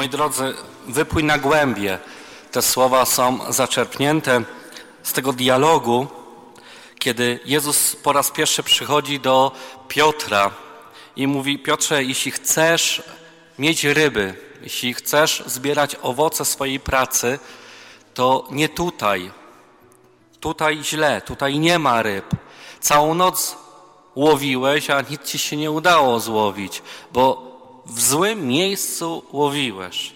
Moi drodzy, wypój na głębie. Te słowa są zaczerpnięte z tego dialogu, kiedy Jezus po raz pierwszy przychodzi do Piotra i mówi: Piotrze, jeśli chcesz mieć ryby, jeśli chcesz zbierać owoce swojej pracy, to nie tutaj. Tutaj źle, tutaj nie ma ryb. Całą noc łowiłeś, a nic ci się nie udało złowić, bo w złym miejscu łowiłeś.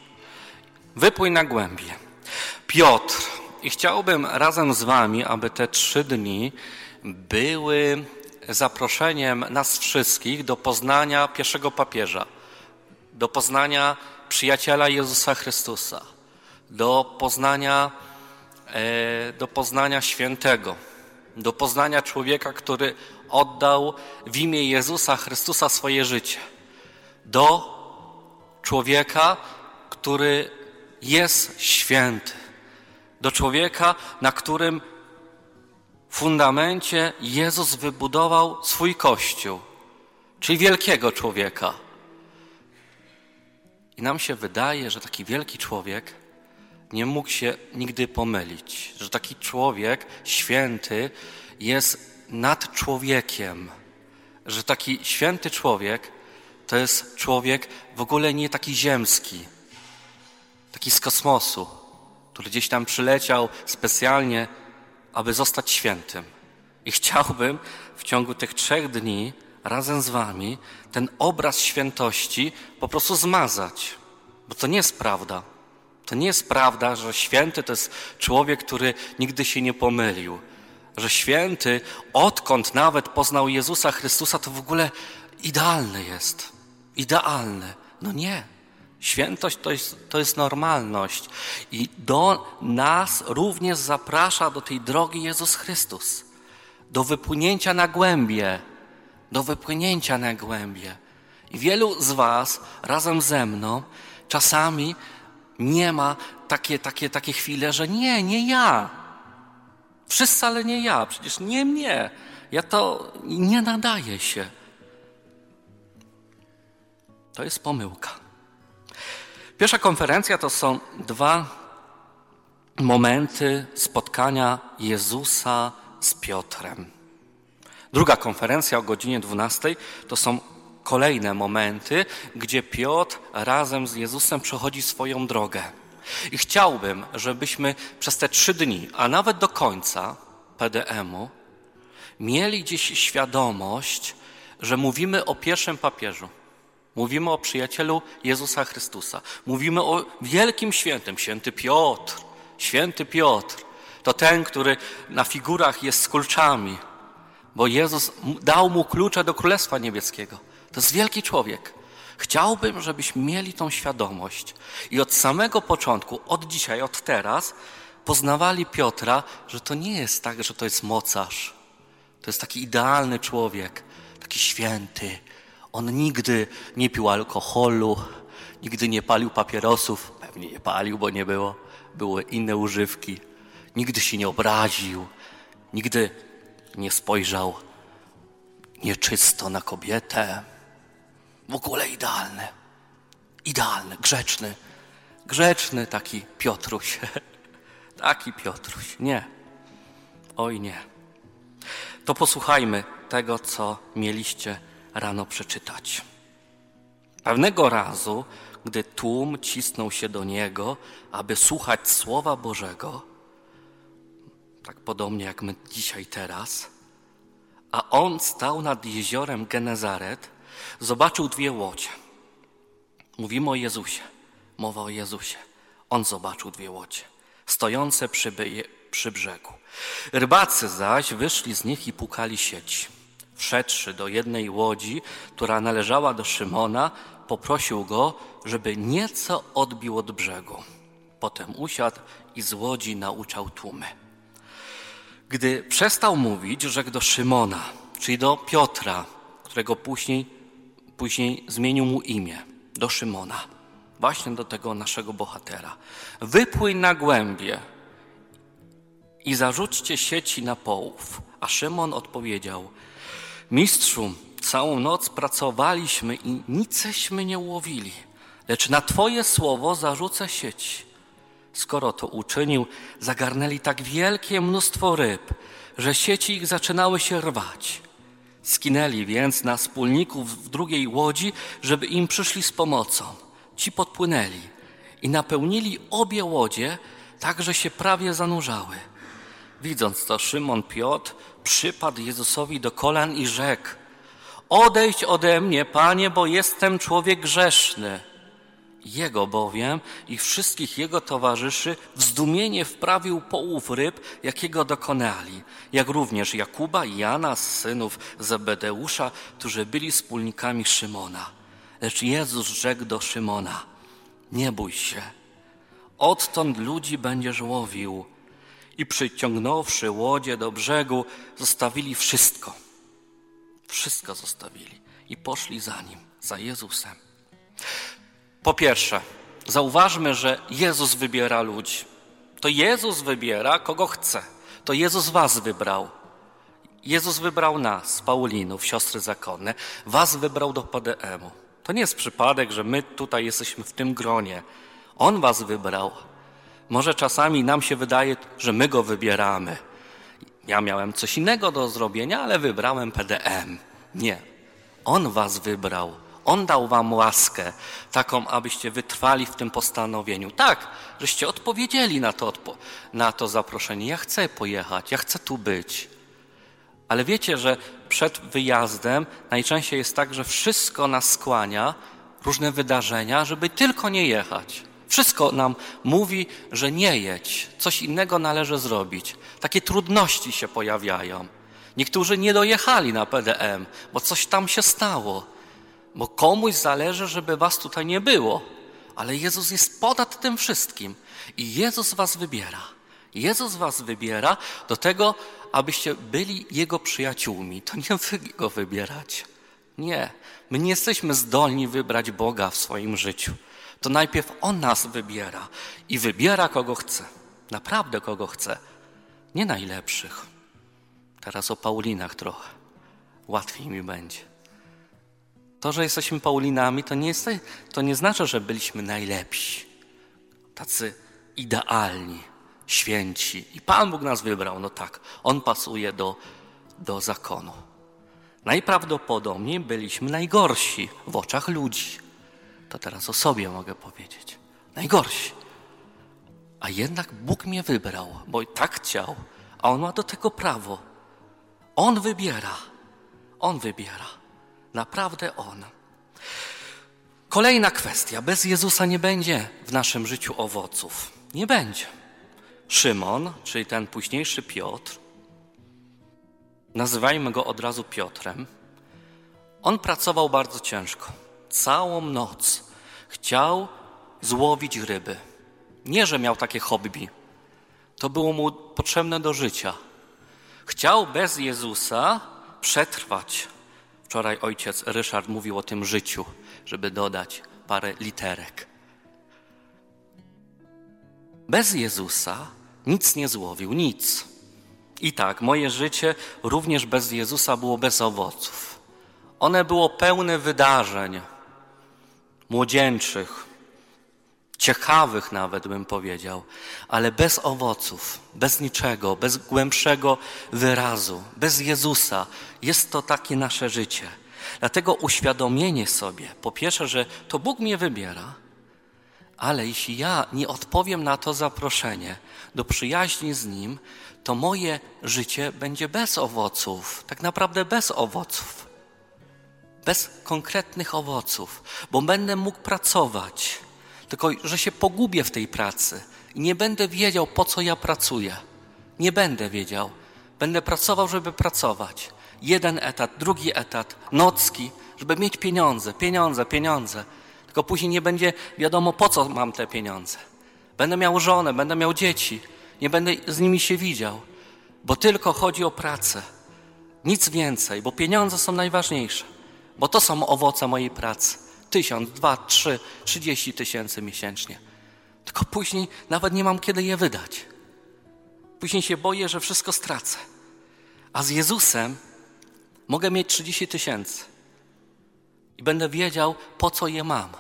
Wypój na głębie. Piotr. I chciałbym razem z wami, aby te trzy dni były zaproszeniem nas wszystkich do poznania pierwszego papieża, do poznania przyjaciela Jezusa Chrystusa, do poznania, e, do poznania świętego, do poznania człowieka, który oddał w imię Jezusa Chrystusa swoje życie, do człowieka, który jest święty, do człowieka, na którym fundamencie Jezus wybudował swój kościół, czyli wielkiego człowieka. I nam się wydaje, że taki wielki człowiek nie mógł się nigdy pomylić, że taki człowiek święty jest nad człowiekiem, że taki święty człowiek to jest człowiek w ogóle nie taki ziemski, taki z kosmosu, który gdzieś tam przyleciał specjalnie, aby zostać świętym. I chciałbym w ciągu tych trzech dni razem z Wami ten obraz świętości po prostu zmazać, bo to nie jest prawda. To nie jest prawda, że święty to jest człowiek, który nigdy się nie pomylił. Że święty, odkąd nawet poznał Jezusa Chrystusa, to w ogóle idealny jest. Idealny. No nie. Świętość to jest, to jest normalność. I do nas również zaprasza do tej drogi Jezus Chrystus. Do wypłynięcia na głębie. Do wypłynięcia na głębie. I wielu z Was razem ze mną czasami nie ma takie, takie, takie chwile, że nie, nie ja. Wszyscy, ale nie ja. Przecież nie mnie. Ja to nie nadaję się. To jest pomyłka. Pierwsza konferencja to są dwa momenty spotkania Jezusa z Piotrem. Druga konferencja o godzinie 12 to są kolejne momenty, gdzie Piotr razem z Jezusem przechodzi swoją drogę. I chciałbym, żebyśmy przez te trzy dni, a nawet do końca PDM-u, mieli gdzieś świadomość, że mówimy o pierwszym papieżu. Mówimy o przyjacielu Jezusa Chrystusa. Mówimy o wielkim świętym, święty Piotr. Święty Piotr to ten, który na figurach jest z kulczami, bo Jezus dał mu klucze do Królestwa Niebieskiego. To jest wielki człowiek. Chciałbym, żebyśmy mieli tą świadomość i od samego początku, od dzisiaj, od teraz, poznawali Piotra, że to nie jest tak, że to jest mocarz. To jest taki idealny człowiek, taki święty. On nigdy nie pił alkoholu, nigdy nie palił papierosów. Pewnie nie palił, bo nie było. Były inne używki. Nigdy się nie obraził, nigdy nie spojrzał nieczysto na kobietę. W ogóle idealny. Idealny, grzeczny. Grzeczny taki Piotruś. taki Piotruś. Nie. Oj nie. To posłuchajmy tego, co mieliście rano przeczytać. Pewnego razu, gdy tłum cisnął się do niego, aby słuchać Słowa Bożego, tak podobnie jak my dzisiaj teraz, a on stał nad jeziorem Genezaret, zobaczył dwie łodzie. Mówimy o Jezusie, mowa o Jezusie. On zobaczył dwie łodzie, stojące przy, przy brzegu. Rybacy zaś wyszli z nich i pukali sieci. Wszedłszy do jednej łodzi, która należała do Szymona, poprosił go, żeby nieco odbił od brzegu. Potem usiadł i z łodzi nauczał tłumy. Gdy przestał mówić, rzekł do Szymona, czyli do Piotra, którego później, później zmienił mu imię, do Szymona, właśnie do tego naszego bohatera. Wypłyń na głębie i zarzućcie sieci na połów. A Szymon odpowiedział, mistrzu, całą noc pracowaliśmy i niceśmy nie ułowili. lecz na Twoje słowo zarzucę sieć. Skoro to uczynił, zagarnęli tak wielkie mnóstwo ryb, że sieci ich zaczynały się rwać. Skinęli więc na wspólników w drugiej łodzi, żeby im przyszli z pomocą. Ci podpłynęli i napełnili obie łodzie, tak że się prawie zanurzały. Widząc to, Szymon Piotr przypadł Jezusowi do kolan i rzekł: Odejdź ode mnie, panie, bo jestem człowiek grzeszny. Jego bowiem i wszystkich jego towarzyszy w zdumienie wprawił połów ryb, jakiego dokonali, jak również Jakuba i Jana, synów Zebedeusza, którzy byli wspólnikami Szymona. Lecz Jezus rzekł do Szymona: Nie bój się, odtąd ludzi będziesz łowił. I przyciągnąwszy łodzie do brzegu, zostawili wszystko. Wszystko zostawili i poszli za nim, za Jezusem. Po pierwsze, zauważmy, że Jezus wybiera ludzi. To Jezus wybiera, kogo chce. To Jezus was wybrał. Jezus wybrał nas, Paulinów, siostry zakonne. Was wybrał do PDM-u. To nie jest przypadek, że my tutaj jesteśmy w tym gronie. On was wybrał. Może czasami nam się wydaje, że my go wybieramy. Ja miałem coś innego do zrobienia, ale wybrałem PDM. Nie. On was wybrał. On dał wam łaskę, taką, abyście wytrwali w tym postanowieniu. Tak, żeście odpowiedzieli na to, na to zaproszenie. Ja chcę pojechać, ja chcę tu być. Ale wiecie, że przed wyjazdem najczęściej jest tak, że wszystko nas skłania, różne wydarzenia, żeby tylko nie jechać. Wszystko nam mówi, że nie jedź, coś innego należy zrobić. Takie trudności się pojawiają. Niektórzy nie dojechali na PDM, bo coś tam się stało bo komuś zależy, żeby was tutaj nie było. Ale Jezus jest ponad tym wszystkim i Jezus was wybiera. Jezus was wybiera do tego, abyście byli Jego przyjaciółmi. To nie wy Go wybieracie. Nie. My nie jesteśmy zdolni wybrać Boga w swoim życiu. To najpierw On nas wybiera i wybiera kogo chce. Naprawdę kogo chce. Nie najlepszych. Teraz o Paulinach trochę. Łatwiej mi będzie. To, że jesteśmy Paulinami, to nie, jest, to nie znaczy, że byliśmy najlepsi, tacy idealni, święci. I Pan Bóg nas wybrał, no tak, On pasuje do, do zakonu. Najprawdopodobniej byliśmy najgorsi w oczach ludzi. To teraz o sobie mogę powiedzieć. Najgorsi. A jednak Bóg mnie wybrał, bo tak chciał, a On ma do tego prawo. On wybiera. On wybiera. Naprawdę On. Kolejna kwestia. Bez Jezusa nie będzie w naszym życiu owoców. Nie będzie. Szymon, czyli ten późniejszy Piotr, nazywajmy go od razu Piotrem, on pracował bardzo ciężko. Całą noc chciał złowić ryby. Nie, że miał takie hobby. To było mu potrzebne do życia. Chciał bez Jezusa przetrwać. Wczoraj ojciec Ryszard mówił o tym życiu, żeby dodać parę literek. Bez Jezusa nic nie złowił, nic. I tak, moje życie również bez Jezusa było bez owoców. One było pełne wydarzeń młodzieńczych, ciekawych nawet bym powiedział, ale bez owoców, bez niczego, bez głębszego wyrazu, bez Jezusa. Jest to takie nasze życie. Dlatego uświadomienie sobie, po pierwsze, że to Bóg mnie wybiera, ale jeśli ja nie odpowiem na to zaproszenie do przyjaźni z Nim, to moje życie będzie bez owoców, tak naprawdę bez owoców, bez konkretnych owoców, bo będę mógł pracować tylko że się pogubię w tej pracy i nie będę wiedział, po co ja pracuję. Nie będę wiedział. Będę pracował, żeby pracować. Jeden etat, drugi etat, nocki, żeby mieć pieniądze, pieniądze, pieniądze. Tylko później nie będzie wiadomo, po co mam te pieniądze. Będę miał żonę, będę miał dzieci, nie będę z nimi się widział, bo tylko chodzi o pracę. Nic więcej, bo pieniądze są najważniejsze, bo to są owoce mojej pracy tysiąc, dwa, trzy, trzydzieści tysięcy miesięcznie. Tylko później nawet nie mam kiedy je wydać. Później się boję, że wszystko stracę. A z Jezusem mogę mieć trzydzieści tysięcy i będę wiedział, po co je mam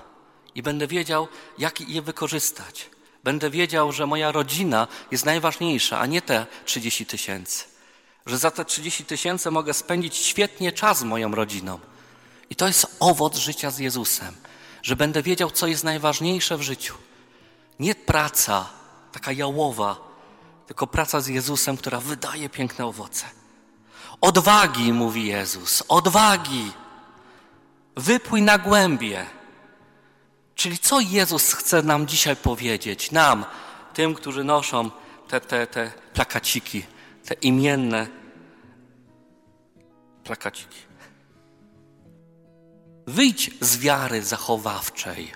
i będę wiedział, jak je wykorzystać. Będę wiedział, że moja rodzina jest najważniejsza, a nie te 30 tysięcy. Że za te 30 tysięcy mogę spędzić świetnie czas z moją rodziną. I to jest owoc życia z Jezusem, że będę wiedział, co jest najważniejsze w życiu. Nie praca taka jałowa, tylko praca z Jezusem, która wydaje piękne owoce. Odwagi, mówi Jezus, odwagi. Wypój na głębie. Czyli co Jezus chce nam dzisiaj powiedzieć? Nam, tym, którzy noszą te, te, te plakaciki, te imienne plakaciki. Wyjdź z wiary zachowawczej.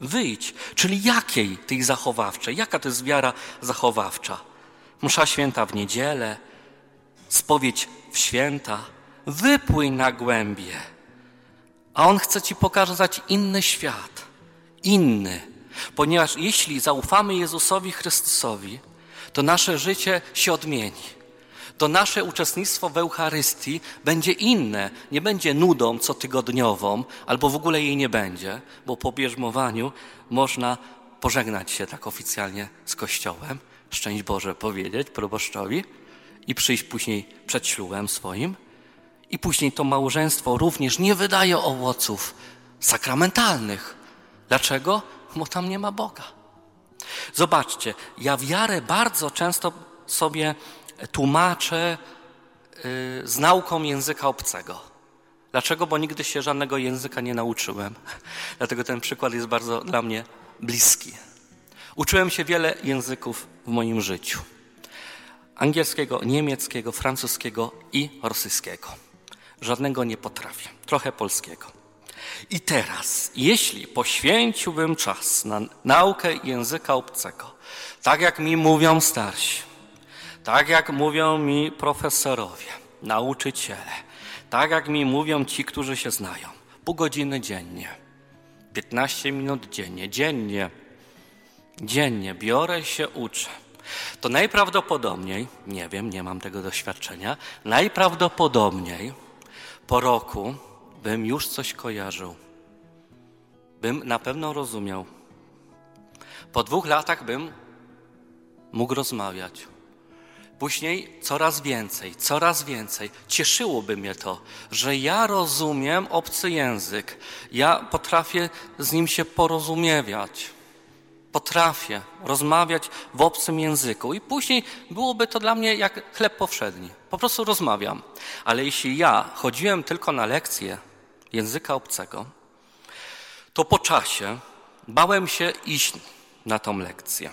Wyjdź. Czyli jakiej tej zachowawczej? Jaka to jest wiara zachowawcza? Msza święta w niedzielę, spowiedź w święta. Wypłyń na głębie. A On chce Ci pokazać inny świat. Inny. Ponieważ jeśli zaufamy Jezusowi Chrystusowi, to nasze życie się odmieni to nasze uczestnictwo w Eucharystii będzie inne. Nie będzie nudą cotygodniową, albo w ogóle jej nie będzie, bo po bierzmowaniu można pożegnać się tak oficjalnie z Kościołem, szczęść Boże powiedzieć proboszczowi i przyjść później przed ślubem swoim. I później to małżeństwo również nie wydaje owoców sakramentalnych. Dlaczego? Bo tam nie ma Boga. Zobaczcie, ja wiarę bardzo często sobie tłumaczę y, z nauką języka obcego. Dlaczego? Bo nigdy się żadnego języka nie nauczyłem. Dlatego ten przykład jest bardzo dla mnie bliski. Uczyłem się wiele języków w moim życiu. Angielskiego, niemieckiego, francuskiego i rosyjskiego. Żadnego nie potrafię. Trochę polskiego. I teraz, jeśli poświęciłbym czas na naukę języka obcego, tak jak mi mówią starsi, tak jak mówią mi profesorowie, nauczyciele, tak jak mi mówią ci, którzy się znają. Pół godziny dziennie, 15 minut dziennie, dziennie, dziennie biorę się, uczę. To najprawdopodobniej, nie wiem, nie mam tego doświadczenia, najprawdopodobniej po roku bym już coś kojarzył. Bym na pewno rozumiał. Po dwóch latach bym mógł rozmawiać. Później coraz więcej, coraz więcej. Cieszyłoby mnie to, że ja rozumiem obcy język. Ja potrafię z nim się porozumiewać. Potrafię rozmawiać w obcym języku. I później byłoby to dla mnie jak chleb powszedni. Po prostu rozmawiam. Ale jeśli ja chodziłem tylko na lekcje języka obcego, to po czasie bałem się iść na tą lekcję.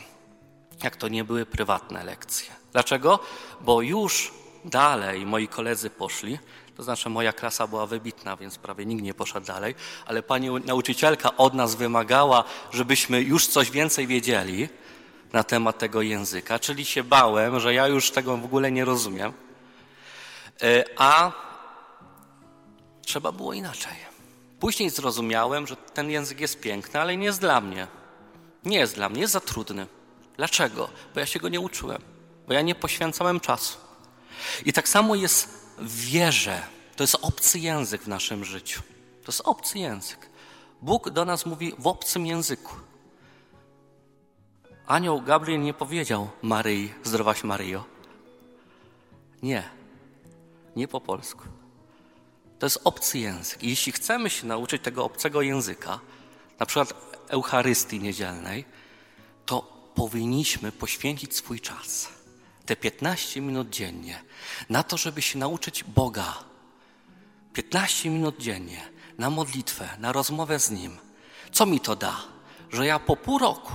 Jak to nie były prywatne lekcje. Dlaczego? Bo już dalej moi koledzy poszli, to znaczy moja klasa była wybitna, więc prawie nikt nie poszedł dalej, ale pani nauczycielka od nas wymagała, żebyśmy już coś więcej wiedzieli na temat tego języka, czyli się bałem, że ja już tego w ogóle nie rozumiem. E, a trzeba było inaczej. Później zrozumiałem, że ten język jest piękny, ale nie jest dla mnie. Nie jest dla mnie, jest za trudny. Dlaczego? Bo ja się go nie uczyłem bo ja nie poświęcałem czasu. I tak samo jest w wierze. To jest obcy język w naszym życiu. To jest obcy język. Bóg do nas mówi w obcym języku. Anioł Gabriel nie powiedział Maryi, zdrowaś Maryjo. Nie, nie po polsku. To jest obcy język. I jeśli chcemy się nauczyć tego obcego języka, na przykład Eucharystii niedzielnej, to powinniśmy poświęcić swój czas te 15 minut dziennie na to, żeby się nauczyć Boga. 15 minut dziennie na modlitwę, na rozmowę z Nim. Co mi to da? Że ja po pół roku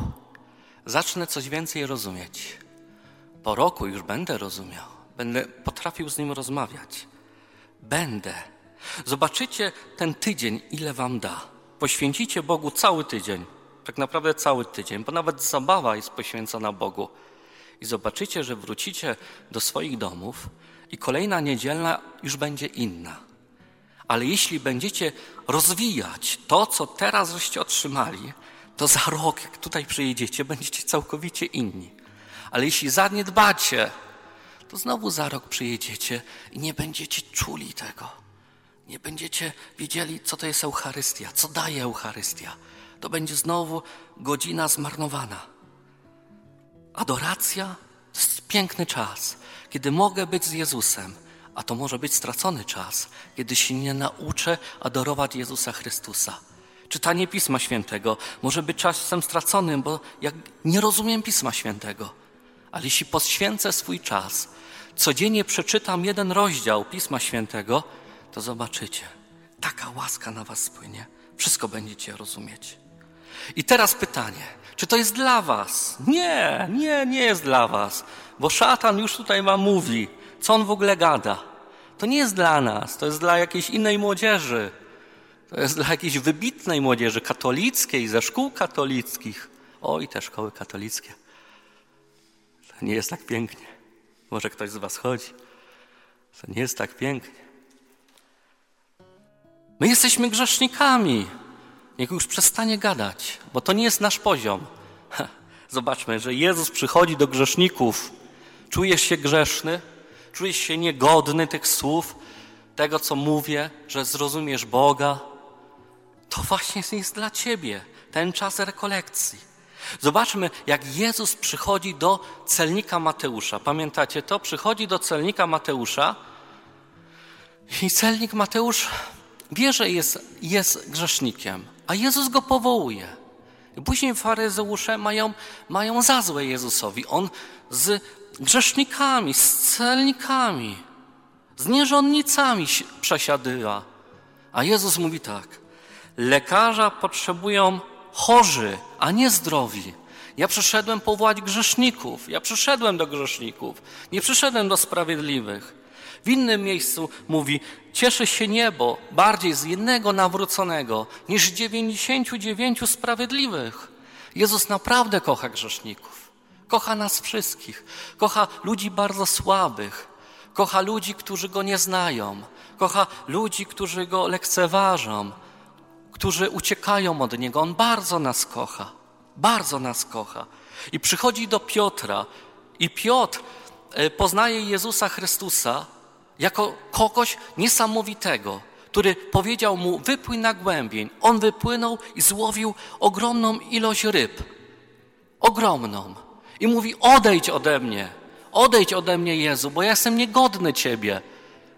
zacznę coś więcej rozumieć. Po roku już będę rozumiał, będę potrafił z Nim rozmawiać. Będę. Zobaczycie ten tydzień, ile Wam da. Poświęcicie Bogu cały tydzień. Tak naprawdę cały tydzień, bo nawet zabawa jest poświęcona Bogu i zobaczycie, że wrócicie do swoich domów i kolejna niedzielna już będzie inna. Ale jeśli będziecie rozwijać to, co teraz żeście otrzymali, to za rok, jak tutaj przyjedziecie, będziecie całkowicie inni. Ale jeśli zaniedbacie, to znowu za rok przyjedziecie i nie będziecie czuli tego. Nie będziecie wiedzieli, co to jest Eucharystia, co daje Eucharystia. to będzie znowu godzina zmarnowana. Adoracja to jest piękny czas, kiedy mogę być z Jezusem, a to może być stracony czas, kiedy się nie nauczę adorować Jezusa Chrystusa. Czytanie Pisma Świętego może być czasem straconym, bo jak nie rozumiem Pisma Świętego. Ale jeśli poświęcę swój czas, codziennie przeczytam jeden rozdział Pisma Świętego, to zobaczycie, taka łaska na Was spłynie. Wszystko będziecie rozumieć. I teraz pytanie, czy to jest dla Was? Nie, nie, nie jest dla Was, bo szatan już tutaj Wam mówi, co on w ogóle gada. To nie jest dla nas, to jest dla jakiejś innej młodzieży. To jest dla jakiejś wybitnej młodzieży katolickiej, ze szkół katolickich. O, i te szkoły katolickie. To nie jest tak pięknie. Może ktoś z Was chodzi. To nie jest tak pięknie. My jesteśmy grzesznikami. Niech już przestanie gadać, bo to nie jest nasz poziom. Zobaczmy, że Jezus przychodzi do grzeszników. Czujesz się grzeszny? Czujesz się niegodny tych słów, tego co mówię, że zrozumiesz Boga? To właśnie jest dla ciebie ten czas rekolekcji. Zobaczmy, jak Jezus przychodzi do celnika Mateusza. Pamiętacie to? Przychodzi do celnika Mateusza i celnik Mateusz wie, że jest, jest grzesznikiem, a Jezus go powołuje. Później faryzeusze mają, mają za złe Jezusowi. On z grzesznikami, z celnikami, z nierządnicami przesiadywa. A Jezus mówi tak, lekarza potrzebują chorzy, a nie zdrowi. Ja przyszedłem powołać grzeszników, ja przyszedłem do grzeszników, nie przyszedłem do sprawiedliwych. W innym miejscu mówi, cieszy się niebo bardziej z jednego nawróconego niż dziewięćdziesięciu dziewięciu sprawiedliwych. Jezus naprawdę kocha grzeszników. Kocha nas wszystkich. Kocha ludzi bardzo słabych. Kocha ludzi, którzy Go nie znają. Kocha ludzi, którzy Go lekceważą. Którzy uciekają od Niego. On bardzo nas kocha. Bardzo nas kocha. I przychodzi do Piotra. I Piotr e, poznaje Jezusa Chrystusa jako kogoś niesamowitego, który powiedział mu: Wypłyń na głębień. On wypłynął i złowił ogromną ilość ryb. Ogromną. I mówi: Odejdź ode mnie. Odejdź ode mnie, Jezu, bo ja jestem niegodny Ciebie.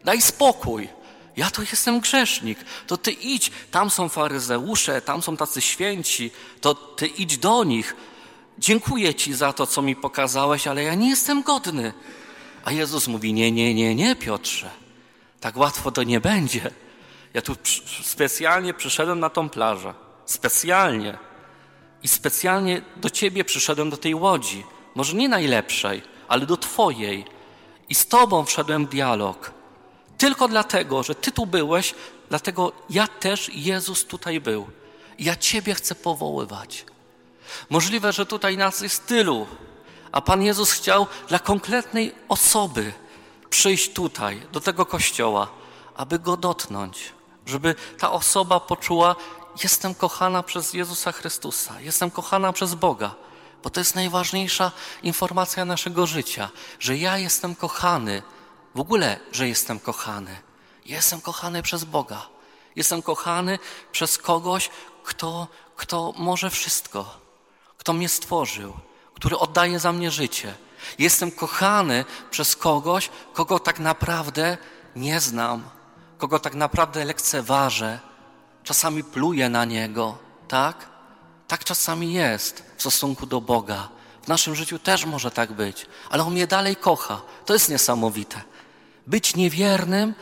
Daj spokój. Ja to jestem grzesznik. To Ty idź. Tam są faryzeusze, tam są tacy święci. To Ty idź do nich. Dziękuję Ci za to, co mi pokazałeś, ale ja nie jestem godny. A Jezus mówi: Nie, nie, nie, nie, Piotrze. Tak łatwo to nie będzie. Ja tu specjalnie przyszedłem na tą plażę. Specjalnie. I specjalnie do ciebie przyszedłem do tej łodzi. Może nie najlepszej, ale do twojej. I z tobą wszedłem w dialog. Tylko dlatego, że ty tu byłeś, dlatego ja też, Jezus, tutaj był. Ja ciebie chcę powoływać. Możliwe, że tutaj nas jest tylu, a Pan Jezus chciał dla konkretnej osoby przyjść tutaj, do tego kościoła, aby go dotknąć, żeby ta osoba poczuła: Jestem kochana przez Jezusa Chrystusa, jestem kochana przez Boga, bo to jest najważniejsza informacja naszego życia, że ja jestem kochany, w ogóle, że jestem kochany. Jestem kochany przez Boga. Jestem kochany przez kogoś, kto, kto może wszystko, kto mnie stworzył który oddaje za mnie życie. Jestem kochany przez kogoś, kogo tak naprawdę nie znam, kogo tak naprawdę lekceważę. Czasami pluję na niego, tak? Tak czasami jest w stosunku do Boga. W naszym życiu też może tak być, ale On mnie dalej kocha. To jest niesamowite. Być niewiernym,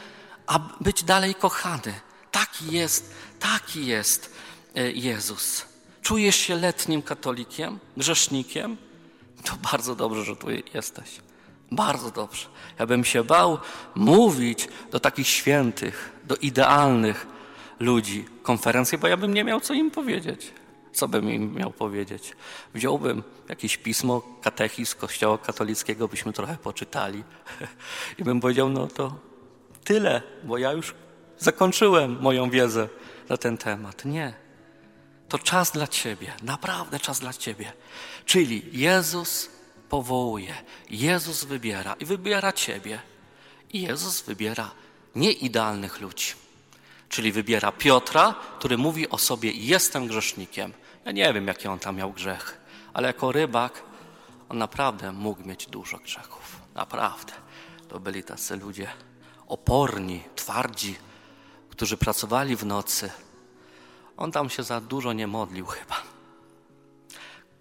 a być dalej kochany. Taki jest, taki jest e, Jezus. Czujesz się letnim katolikiem, grzesznikiem? To bardzo dobrze, że tu jesteś. Bardzo dobrze. Ja bym się bał mówić do takich świętych, do idealnych ludzi konferencji, bo ja bym nie miał co im powiedzieć. Co bym im miał powiedzieć? Wziąłbym jakieś pismo, katechizm Kościoła katolickiego, byśmy trochę poczytali i bym powiedział, no to tyle, bo ja już zakończyłem moją wiedzę na ten temat. Nie to czas dla Ciebie, naprawdę czas dla Ciebie. Czyli Jezus powołuje, Jezus wybiera i wybiera Ciebie. I Jezus wybiera nieidealnych ludzi. Czyli wybiera Piotra, który mówi o sobie: Jestem grzesznikiem. Ja nie wiem, jaki on tam miał grzech, ale jako rybak on naprawdę mógł mieć dużo grzechów. Naprawdę. To byli tacy ludzie oporni, twardzi, którzy pracowali w nocy. On tam się za dużo nie modlił chyba.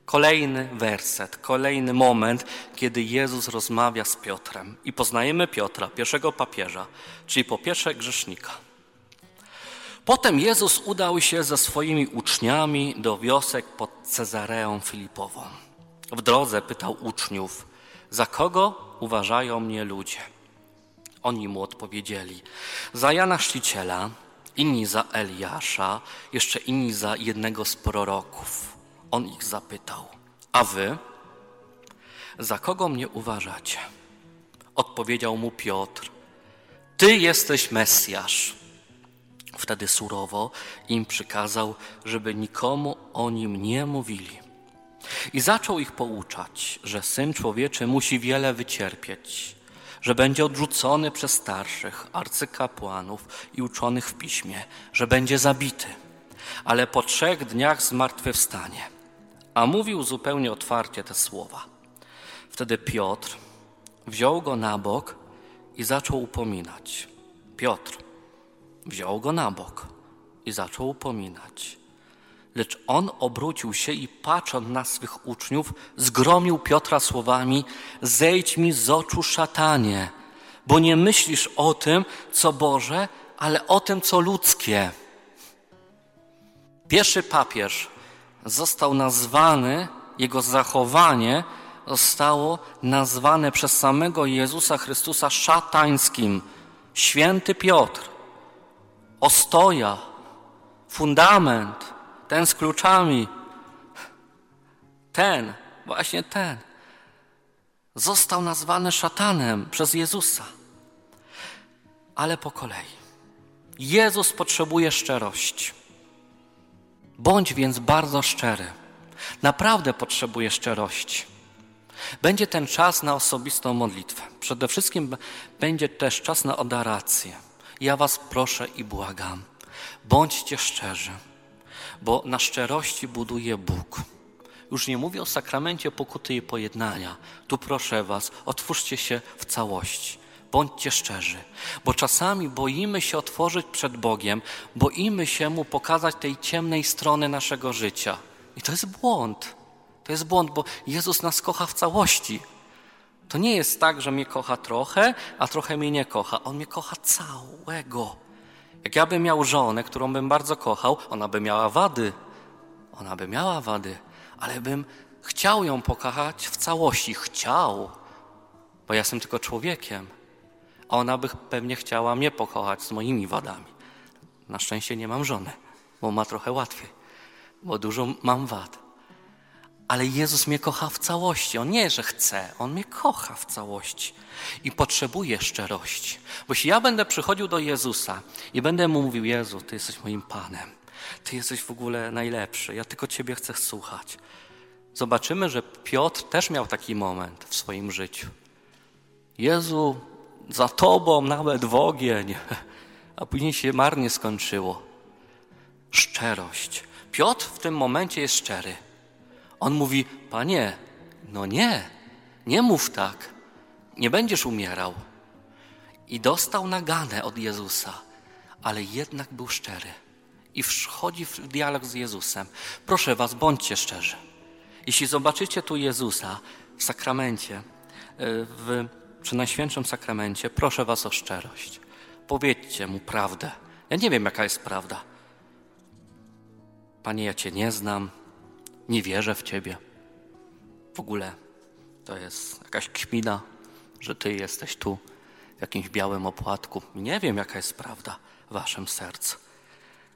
Kolejny werset, kolejny moment, kiedy Jezus rozmawia z Piotrem i poznajemy Piotra, pierwszego papieża, czyli po pierwsze grzesznika. Potem Jezus udał się ze swoimi uczniami do wiosek pod Cezareą Filipową. W drodze pytał uczniów, za kogo uważają mnie ludzie? Oni mu odpowiedzieli, za Jana Chrzciciela, inni za Eliasza, jeszcze inni za jednego z proroków. On ich zapytał, a wy? Za kogo mnie uważacie? Odpowiedział mu Piotr, ty jesteś Mesjasz. Wtedy surowo im przykazał, żeby nikomu o nim nie mówili. I zaczął ich pouczać, że syn człowieczy musi wiele wycierpieć, że będzie odrzucony przez starszych, arcykapłanów i uczonych w piśmie, że będzie zabity, ale po trzech dniach zmartwychwstanie. A mówił zupełnie otwarcie te słowa. Wtedy Piotr wziął go na bok i zaczął upominać. Piotr wziął go na bok i zaczął upominać. Lecz on obrócił się i patrząc na swych uczniów, zgromił Piotra słowami: Zejdź mi z oczu, szatanie, bo nie myślisz o tym, co Boże, ale o tym, co ludzkie. Pierwszy papież został nazwany, jego zachowanie zostało nazwane przez samego Jezusa Chrystusa szatańskim. Święty Piotr, ostoja, fundament, ten z kluczami, ten, właśnie ten, został nazwany szatanem przez Jezusa. Ale po kolei. Jezus potrzebuje szczerości. Bądź więc bardzo szczery. Naprawdę potrzebuje szczerości. Będzie ten czas na osobistą modlitwę. Przede wszystkim będzie też czas na odorację. Ja Was proszę i błagam, bądźcie szczerzy bo na szczerości buduje Bóg. Już nie mówię o sakramencie pokuty i pojednania. Tu proszę Was, otwórzcie się w całości. Bądźcie szczerzy, bo czasami boimy się otworzyć przed Bogiem, boimy się Mu pokazać tej ciemnej strony naszego życia. I to jest błąd. To jest błąd, bo Jezus nas kocha w całości. To nie jest tak, że mnie kocha trochę, a trochę mnie nie kocha. On mnie kocha całego. Jak ja bym miał żonę, którą bym bardzo kochał, ona by miała wady. Ona by miała wady, ale bym chciał ją pokochać w całości. Chciał, bo ja jestem tylko człowiekiem. A ona by pewnie chciała mnie pokochać z moimi wadami. Na szczęście nie mam żony, bo ma trochę łatwiej, bo dużo mam wad. Ale Jezus mnie kocha w całości. On nie, że chce, On mnie kocha w całości i potrzebuje szczerości. Bo jeśli ja będę przychodził do Jezusa i będę mu mówił: Jezu, Ty jesteś moim Panem, Ty jesteś w ogóle najlepszy, ja tylko Ciebie chcę słuchać. Zobaczymy, że Piotr też miał taki moment w swoim życiu. Jezu, za Tobą nawet w ogień, a później się marnie skończyło. Szczerość. Piotr w tym momencie jest szczery. On mówi: Panie, no nie, nie mów tak, nie będziesz umierał. I dostał naganę od Jezusa, ale jednak był szczery i wchodzi w dialog z Jezusem. Proszę Was, bądźcie szczerzy. Jeśli zobaczycie tu Jezusa w sakramencie, e, w, przy Najświętszym Sakramencie, proszę Was o szczerość. Powiedzcie Mu prawdę. Ja nie wiem, jaka jest prawda. Panie, ja Cię nie znam, nie wierzę w Ciebie. W ogóle to jest jakaś kmina, że Ty jesteś tu w jakimś białym opłatku. Nie wiem, jaka jest prawda w Waszym sercu.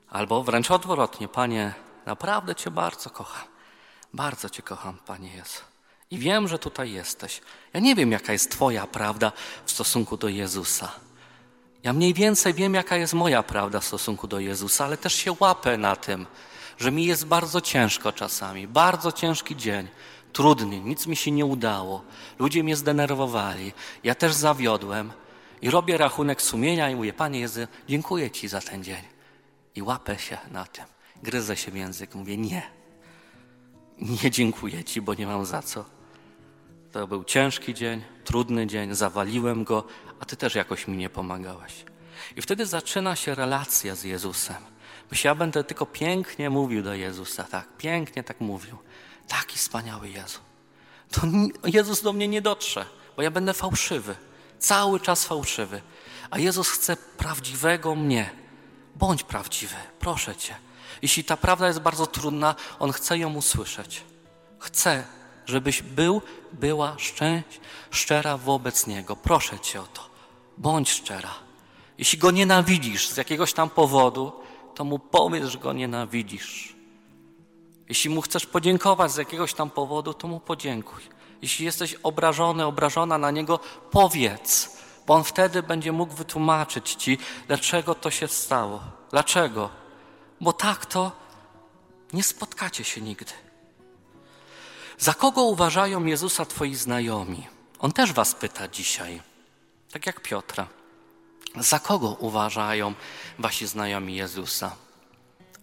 Albo wręcz odwrotnie, Panie, naprawdę Cię bardzo kocham. Bardzo Cię kocham, Panie Jezu. I wiem, że tutaj jesteś. Ja nie wiem, jaka jest Twoja prawda w stosunku do Jezusa. Ja mniej więcej wiem, jaka jest moja prawda w stosunku do Jezusa, ale też się łapę na tym, że mi jest bardzo ciężko czasami, bardzo ciężki dzień, trudny, nic mi się nie udało, ludzie mnie zdenerwowali, ja też zawiodłem i robię rachunek sumienia i mówię, Panie Jezu, dziękuję Ci za ten dzień. I łapę się na tym. Gryzę się w język. Mówię, nie. Nie dziękuję Ci, bo nie mam za co. To był ciężki dzień, trudny dzień, zawaliłem go, a Ty też jakoś mi nie pomagałeś. I wtedy zaczyna się relacja z Jezusem. Myślę, ja będę tylko pięknie mówił do Jezusa, tak, pięknie tak mówił. Taki wspaniały Jezu. To Jezus do mnie nie dotrze, bo ja będę fałszywy, cały czas fałszywy. A Jezus chce prawdziwego mnie. Bądź prawdziwy, proszę Cię. Jeśli ta prawda jest bardzo trudna, On chce ją usłyszeć. Chce, żebyś był, była szczęść, szczera wobec Niego. Proszę Cię o to. Bądź szczera. Jeśli Go nienawidzisz z jakiegoś tam powodu, to Mu powiedz, że Go nienawidzisz. Jeśli Mu chcesz podziękować z jakiegoś tam powodu, to Mu podziękuj. Jeśli jesteś obrażony, obrażona na Niego, powiedz, bo On wtedy będzie mógł wytłumaczyć Ci, dlaczego to się stało. Dlaczego? Bo tak to nie spotkacie się nigdy. Za kogo uważają Jezusa Twoi znajomi? On też Was pyta dzisiaj, tak jak Piotra. Za kogo uważają Wasi znajomi Jezusa?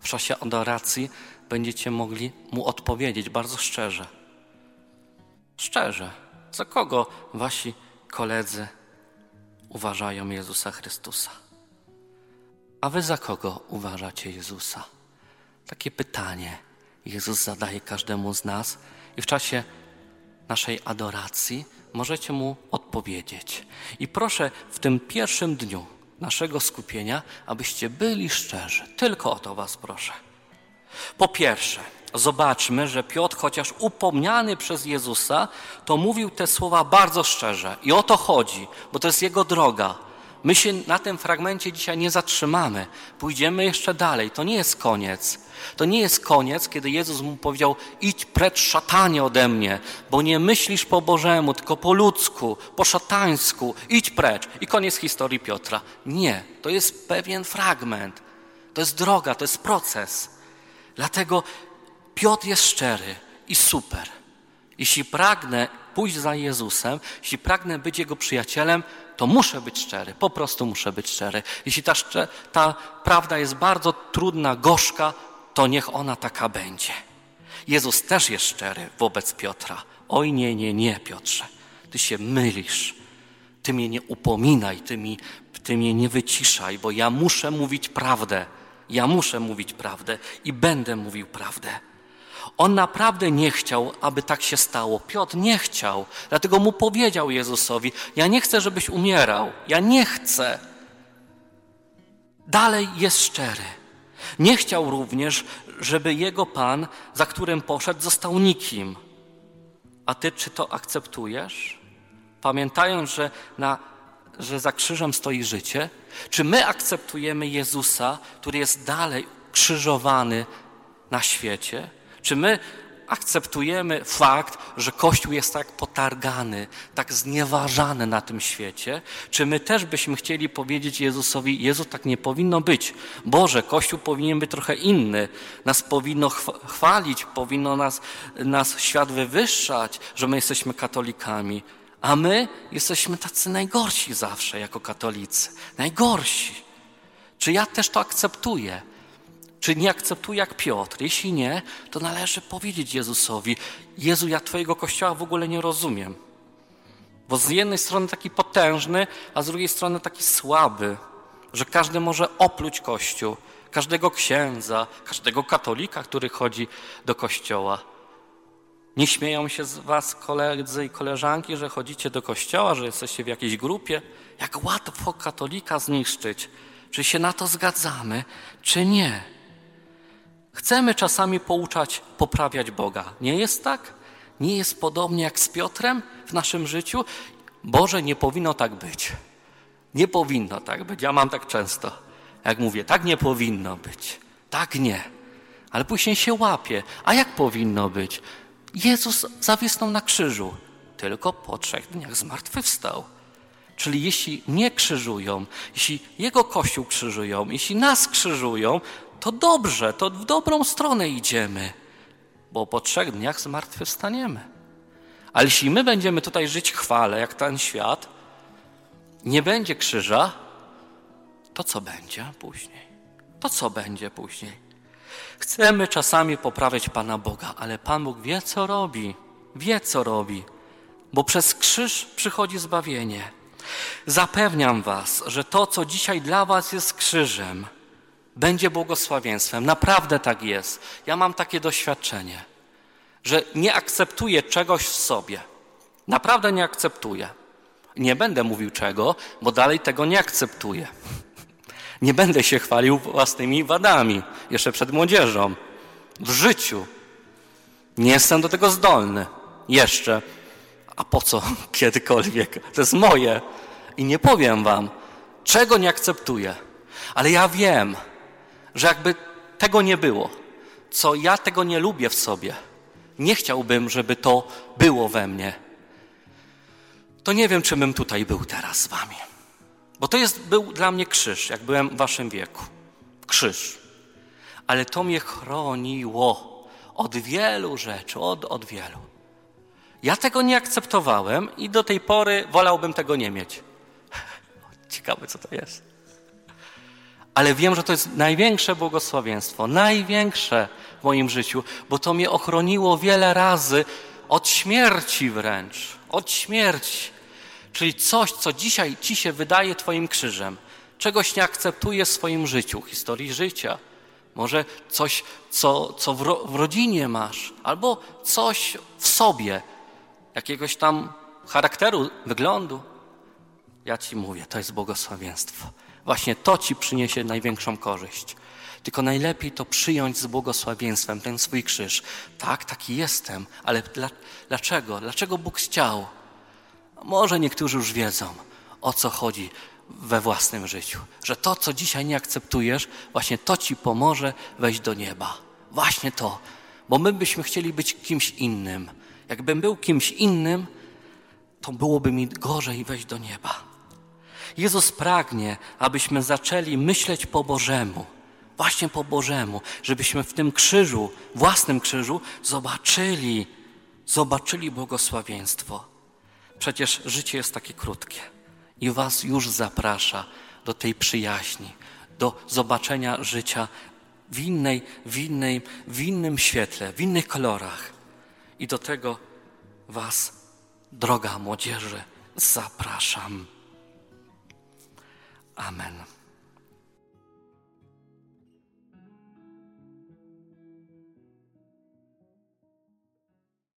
W czasie adoracji będziecie mogli Mu odpowiedzieć bardzo szczerze. Szczerze, za kogo Wasi koledzy uważają Jezusa Chrystusa? A Wy za kogo uważacie Jezusa? Takie pytanie Jezus zadaje każdemu z nas i w czasie naszej adoracji możecie Mu odpowiedzieć. I proszę w tym pierwszym dniu naszego skupienia, abyście byli szczerzy. Tylko o to Was proszę. Po pierwsze, zobaczmy, że Piotr, chociaż upomniany przez Jezusa, to mówił te słowa bardzo szczerze. I o to chodzi, bo to jest jego droga. My się na tym fragmencie dzisiaj nie zatrzymamy. Pójdziemy jeszcze dalej. To nie jest koniec. To nie jest koniec, kiedy Jezus mu powiedział: Idź precz, szatanie ode mnie, bo nie myślisz po Bożemu, tylko po ludzku, po szatańsku. Idź precz. I koniec historii Piotra. Nie, to jest pewien fragment. To jest droga, to jest proces. Dlatego Piotr jest szczery i super. Jeśli pragnę pójść za Jezusem, jeśli pragnę być Jego przyjacielem, to muszę być szczery, po prostu muszę być szczery. Jeśli ta, ta prawda jest bardzo trudna, gorzka, to niech ona taka będzie. Jezus też jest szczery wobec Piotra. Oj nie, nie, nie, Piotrze, ty się mylisz. Ty mnie nie upominaj, ty, mi, ty mnie nie wyciszaj, bo ja muszę mówić prawdę. Ja muszę mówić prawdę i będę mówił prawdę. On naprawdę nie chciał, aby tak się stało. Piotr nie chciał, dlatego mu powiedział Jezusowi: Ja nie chcę, żebyś umierał. Ja nie chcę. Dalej jest szczery. Nie chciał również, żeby jego pan, za którym poszedł, został nikim. A ty czy to akceptujesz? Pamiętając, że, na, że za krzyżem stoi życie, czy my akceptujemy Jezusa, który jest dalej krzyżowany na świecie? Czy my akceptujemy fakt, że Kościół jest tak potargany, tak znieważany na tym świecie? Czy my też byśmy chcieli powiedzieć Jezusowi, Jezu, tak nie powinno być. Boże, Kościół powinien być trochę inny. Nas powinno chwalić, powinno nas, nas świat wywyższać, że my jesteśmy katolikami. A my jesteśmy tacy najgorsi zawsze jako katolicy. Najgorsi. Czy ja też to akceptuję? Czy nie akceptuje jak Piotr? Jeśli nie, to należy powiedzieć Jezusowi: Jezu, ja Twojego kościoła w ogóle nie rozumiem. Bo z jednej strony taki potężny, a z drugiej strony taki słaby, że każdy może opluć kościół, każdego księdza, każdego katolika, który chodzi do kościoła. Nie śmieją się z Was koledzy i koleżanki, że chodzicie do kościoła, że jesteście w jakiejś grupie. Jak łatwo katolika zniszczyć. Czy się na to zgadzamy, czy nie? Chcemy czasami pouczać, poprawiać Boga. Nie jest tak? Nie jest podobnie jak z Piotrem w naszym życiu? Boże, nie powinno tak być. Nie powinno tak być. Ja mam tak często. Jak mówię, tak nie powinno być. Tak nie. Ale później się łapie. A jak powinno być? Jezus zawisnął na krzyżu. Tylko po trzech dniach zmartwychwstał. Czyli jeśli nie krzyżują, jeśli Jego Kościół krzyżują, jeśli nas krzyżują, to dobrze, to w dobrą stronę idziemy, bo po trzech dniach zmartwychwstaniemy. Ale jeśli my będziemy tutaj żyć chwale, jak ten świat, nie będzie krzyża, to co będzie później? to co będzie później? Chcemy czasami poprawiać Pana Boga, ale Pan Bóg wie, co robi. Wie, co robi, bo przez krzyż przychodzi zbawienie. Zapewniam Was, że to, co dzisiaj dla Was jest krzyżem, będzie błogosławieństwem. Naprawdę tak jest. Ja mam takie doświadczenie, że nie akceptuję czegoś w sobie. Naprawdę nie akceptuję. Nie będę mówił czego, bo dalej tego nie akceptuję. Nie będę się chwalił własnymi wadami, jeszcze przed młodzieżą. W życiu. Nie jestem do tego zdolny. Jeszcze. A po co kiedykolwiek? To jest moje. I nie powiem wam, czego nie akceptuję. Ale ja wiem, że jakby tego nie było, co ja tego nie lubię w sobie, nie chciałbym, żeby to było we mnie, to nie wiem, czy bym tutaj był teraz z wami. Bo to jest, był dla mnie krzyż, jak byłem w waszym wieku. Krzyż. Ale to mnie chroniło od wielu rzeczy, od, od wielu. Ja tego nie akceptowałem i do tej pory wolałbym tego nie mieć. Ciekawe, co to jest. Ale wiem, że to jest największe błogosławieństwo, największe w moim życiu, bo to mnie ochroniło wiele razy od śmierci wręcz, od śmierci. Czyli coś, co dzisiaj ci się wydaje Twoim krzyżem, czegoś nie akceptujesz w swoim życiu, historii życia. Może coś, co, co w, ro, w rodzinie masz, albo coś w sobie, jakiegoś tam charakteru, wyglądu. Ja Ci mówię, to jest błogosławieństwo. Właśnie to Ci przyniesie największą korzyść. Tylko najlepiej to przyjąć z błogosławieństwem, ten swój krzyż. Tak, taki jestem, ale dla, dlaczego? Dlaczego Bóg chciał? Może niektórzy już wiedzą, o co chodzi we własnym życiu. Że to, co dzisiaj nie akceptujesz, właśnie to Ci pomoże wejść do nieba. Właśnie to. Bo my byśmy chcieli być kimś innym. Jakbym był kimś innym, to byłoby mi gorzej wejść do nieba. Jezus pragnie, abyśmy zaczęli myśleć po Bożemu, właśnie po Bożemu, żebyśmy w tym krzyżu, własnym krzyżu, zobaczyli, zobaczyli błogosławieństwo. Przecież życie jest takie krótkie i Was już zaprasza do tej przyjaźni, do zobaczenia życia w, innej, w, innej, w innym świetle, w innych kolorach. I do tego Was, droga młodzieży, zapraszam. Amen.